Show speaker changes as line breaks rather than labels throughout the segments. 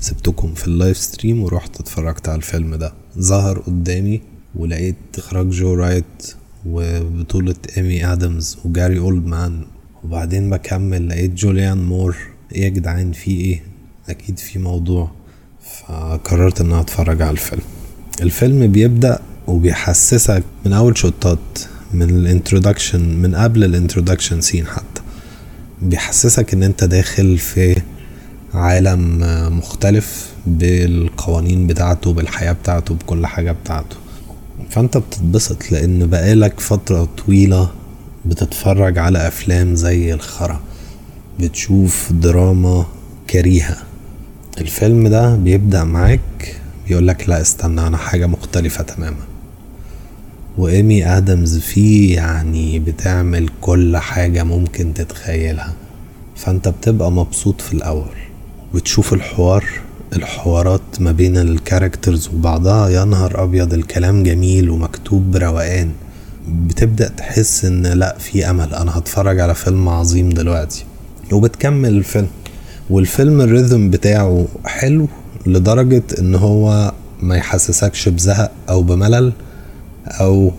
سبتكم في ال live stream ورحت اتفرجت على الفيلم ده. ظهر قدامي ولقيت إخراج جو رايت وبطولة إيمي آدمز وجاري أولدمان. وبعدين بكمل لقيت جوليان مور. إيه يا جدعان في إيه؟ أكيد في موضوع. فقررت إن أتفرج على الفيلم. الفيلم بيبدأ وبيحسسك من أول shots من ال introduction من قبل ال introduction scene حتى. بيحسسك إن أنت داخل في عالم مختلف بالقوانين بتاعته بالحياة بتاعته بكل حاجة بتاعته. فأنت بتتبسط لأن بقالك فترة طويلة بتتفرج على أفلام زي الخرا. بتشوف دراما كريهة. الفيلم ده بيبدأ معاك بيقولك لا استنى أنا حاجة مختلفة تماما. وإيمي آدمز فيه يعني بتعمل كل حاجة ممكن تتخيلها. فأنت بتبقى مبسوط في الأول. وتشوف الحوار الحوارات ما بين الكاركترز وبعضها. يا نهار أبيض الكلام جميل ومكتوب بروقان. بتبدأ تحس إن لأ في أمل. أنا هتفرج على فيلم عظيم دلوقتي. وبتكمل الفيلم. والفيلم الريذم بتاعه حلو لدرجة إن هو ما يحسسكش بزهق أو بملل أو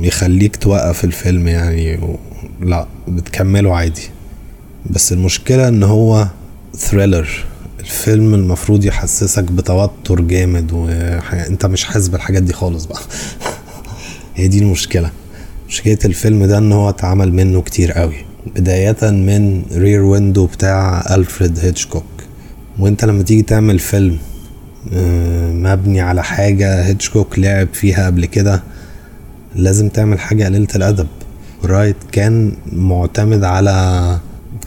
يخليك توقف الفيلم يعني. لأ بتكمله عادي. بس المشكلة إن هو thriller الفيلم المفروض يحسسك بتوتر جامد وانت مش حاسس بالحاجات دي خالص بقى. هي دي المشكلة. مشكلة الفيلم ده ان هو اتعمل منه كتير قوي. بداية من Rear Window بتاع ألفريد هيتشكوك وانت لما تيجي تعمل فيلم مبني على حاجة هيتشكوك لعب فيها قبل كده لازم تعمل حاجة قليلة الأدب. رايت كان معتمد على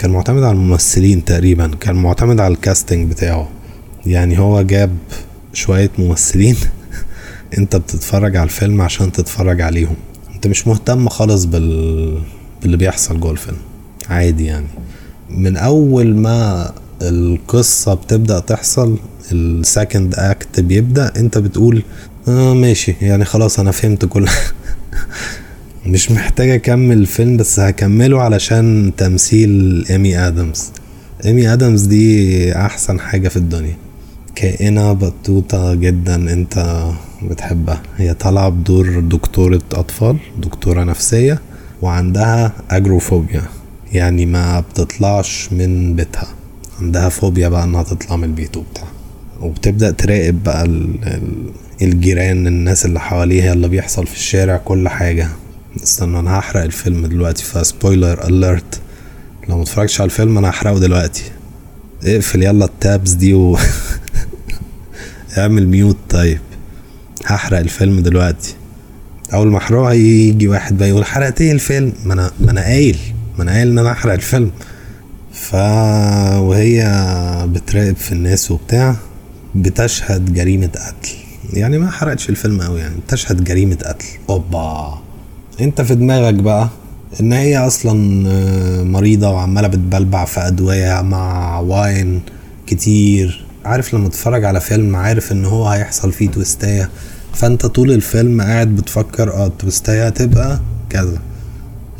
كان معتمد على الممثلين تقريبا كان معتمد على الكاستنج بتاعه. يعني هو جاب شوية ممثلين انت بتتفرج على الفيلم عشان تتفرج عليهم. انت مش مهتم خالص بال... باللي بيحصل جوه الفيلم. عادي يعني. من أول ما القصة بتبدأ تحصل ال second act بيبدأ انت بتقول آه ماشي يعني خلاص أنا فهمت كل مش محتاج أكمل الفيلم بس هكمله علشان تمثيل ايمي ادمز ايمي ادمز دي أحسن حاجة في الدنيا. كائنة بطوطة جدا أنت بتحبها. هي طالعة بدور دكتورة أطفال دكتورة نفسية وعندها agoraphobia يعني ما بتطلعش من بيتها. عندها فوبيا بقى إنها تطلع من البيت وبتاع. وبتبدأ تراقب بقى الجيران الناس اللي حواليها اللي بيحصل في الشارع كل حاجة. استنى أنا هحرق الفيلم دلوقتي فسبويلر اليرت لو متفرجتش على الفيلم أنا هحرقه دلوقتي. اقفل يلا التابس دي و اعمل ميوت طيب هحرق الفيلم دلوقتي. أول ما أحرقه يجي واحد بقى يقول حرقت إيه الفيلم؟ ما أنا ما أنا قايل ما أنا قايل إن أنا احرق الفيلم. ف وهي بتراقب في الناس وبتاع بتشهد جريمة قتل. يعني ما حرقتش الفيلم قوي يعني بتشهد جريمة قتل. أوبا! انت في دماغك بقى ان هي أصلا مريضة وعمالة بتبلبع في أدوية مع واين كتير. عارف لما تتفرج على فيلم عارف ان هو هيحصل فيه تويستاية. فانت طول الفيلم قاعد بتفكر آه التويستاية هتبقى كذا.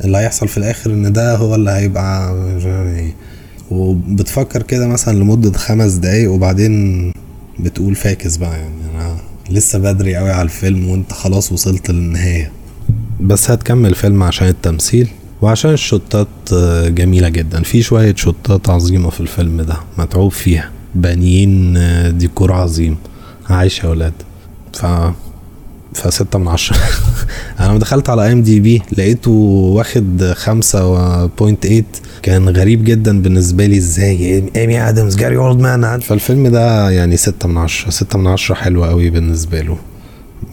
اللي هيحصل في الآخر إن ده هو اللي هيبقى وبتفكر كده مثلا لمدة خمس دقايق وبعدين بتقول فاكس بقى. يعني أنا لسه بدري قوي على الفيلم وانت خلاص وصلت للنهاية. بس هتكمل الفيلم عشان التمثيل وعشان الشوتات جميلة جدا. في شوية شوتات عظيمة في الفيلم ده متعوب فيها. بانيين ديكور عظيم. عايش يا ولاد. ف فستة من عشرة. أنا لما دخلت على IMDb لقيته واخد خمسة point eight كان غريب جدا بالنسبة لي إزاي. Amy Adams Gary Oldman فالفيلم ده يعني ستة من عشرة. ستة من عشرة حلوة قوي بالنسبة له.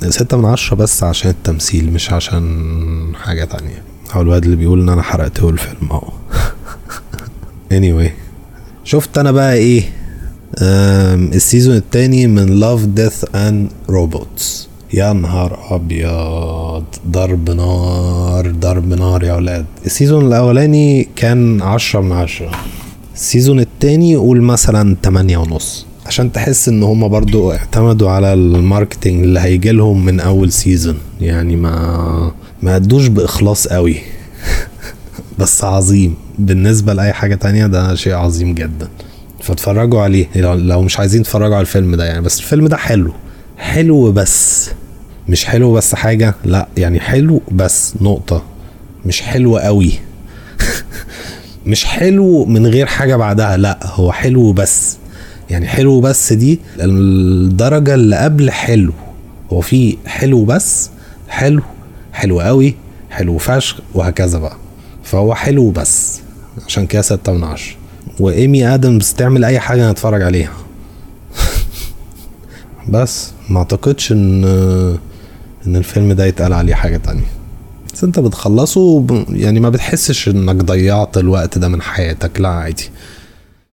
ستة من عشرة بس عشان التمثيل مش عشان حاجة تانية. هو الواد اللي بيقول إن أنا حرقته الفيلم أهو. Anyway شفت أنا بقى إيه؟ ال season التاني من Love Death and Robots يا نهار أبيض. ضرب نار ضرب نار يا ولاد. ال season الأولاني كان عشرة من عشرة. ال season التاني قول مثلا تمانية ونص. عشان تحس إن هما برضو اعتمدوا على ال marketing اللي هيجي لهم من أول season يعني ما ما ادوش بإخلاص قوي. بس عظيم. بالنسبة لأي حاجة تانية ده شيء عظيم جدا. فاتفرجوا عليه. لو مش عايزين تتفرجوا على الفيلم ده يعني. بس الفيلم ده حلو. حلو بس. مش حلو بس حاجة. لا يعني حلو بس. نقطة. مش حلو قوي. مش حلو من غير حاجة بعدها. لا هو حلو بس. يعني حلو بس دي الدرجة اللي قبل حلو. هو في حلو بس حلو حلو قوي حلو فشخ وهكذا بقى. فهو حلو بس عشان كده ستة من عشرة. وإيمي آدمز تعمل أي حاجة نتفرج عليها. بس ما أعتقدش إن إن الفيلم ده يتقال عليه حاجة تانية. بس أنت بتخلصه يعني ما بتحسش إنك ضيعت الوقت ده من حياتك. لا عادي.